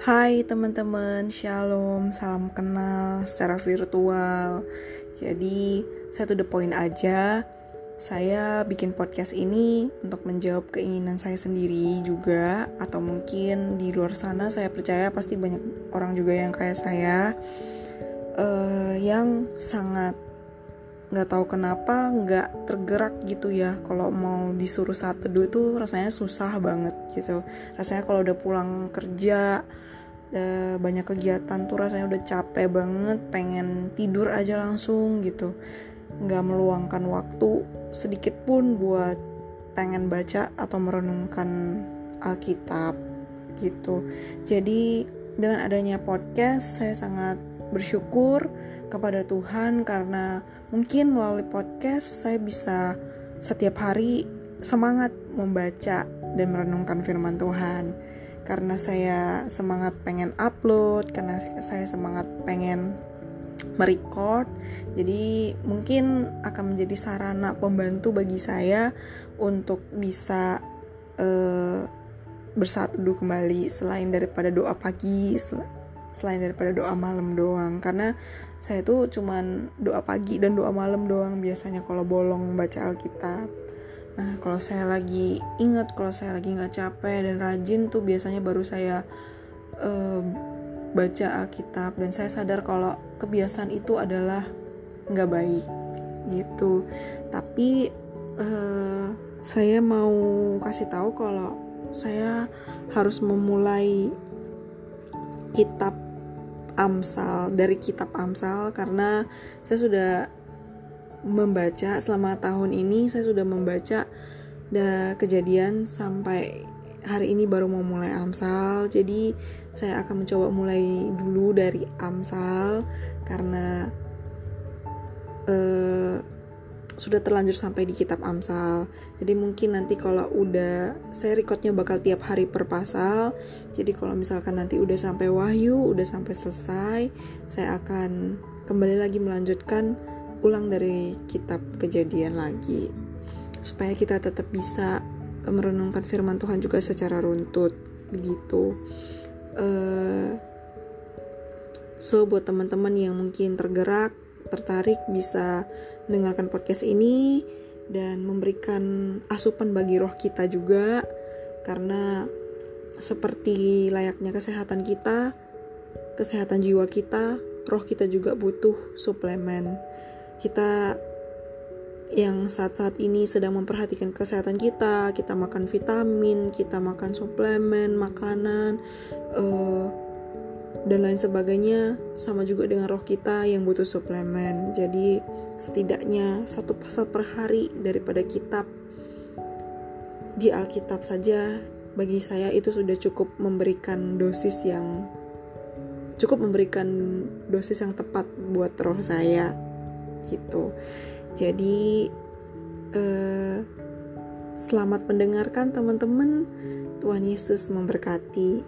Hai teman-teman, shalom, salam kenal secara virtual. Jadi, saya to the point aja. Saya bikin podcast ini untuk menjawab keinginan saya sendiri juga, atau mungkin di luar sana saya percaya pasti banyak orang juga yang kayak saya, uh, yang sangat nggak tahu kenapa nggak tergerak gitu ya kalau mau disuruh saat teduh itu rasanya susah banget gitu rasanya kalau udah pulang kerja banyak kegiatan tuh rasanya udah capek banget pengen tidur aja langsung gitu. Nggak meluangkan waktu sedikit pun buat pengen baca atau merenungkan Alkitab gitu. Jadi dengan adanya podcast saya sangat bersyukur kepada Tuhan karena mungkin melalui podcast saya bisa setiap hari semangat membaca dan merenungkan firman Tuhan karena saya semangat pengen upload karena saya semangat pengen merecord. Jadi mungkin akan menjadi sarana pembantu bagi saya untuk bisa uh, bersatu kembali selain daripada doa pagi selain daripada doa malam doang. Karena saya tuh cuman doa pagi dan doa malam doang biasanya kalau bolong baca Alkitab nah kalau saya lagi ingat kalau saya lagi nggak capek dan rajin tuh biasanya baru saya uh, baca Alkitab dan saya sadar kalau kebiasaan itu adalah nggak baik gitu. Tapi uh, saya mau kasih tahu kalau saya harus memulai kitab Amsal dari kitab Amsal karena saya sudah membaca selama tahun ini saya sudah membaca da kejadian sampai hari ini baru mau mulai Amsal jadi saya akan mencoba mulai dulu dari Amsal karena uh, sudah terlanjur sampai di kitab Amsal. Jadi mungkin nanti kalau udah saya recordnya bakal tiap hari per pasal. Jadi kalau misalkan nanti udah sampai Wahyu, udah sampai selesai, saya akan kembali lagi melanjutkan ulang dari kitab Kejadian lagi. Supaya kita tetap bisa merenungkan firman Tuhan juga secara runtut begitu. Uh, so buat teman-teman yang mungkin tergerak tertarik bisa mendengarkan podcast ini dan memberikan asupan bagi roh kita juga karena seperti layaknya kesehatan kita, kesehatan jiwa kita, roh kita juga butuh suplemen. Kita yang saat-saat ini sedang memperhatikan kesehatan kita, kita makan vitamin, kita makan suplemen, makanan, uh, dan lain sebagainya sama juga dengan roh kita yang butuh suplemen. Jadi setidaknya satu pasal per hari daripada kitab di Alkitab saja bagi saya itu sudah cukup memberikan dosis yang cukup memberikan dosis yang tepat buat roh saya gitu. Jadi eh, selamat mendengarkan teman-teman. Tuhan Yesus memberkati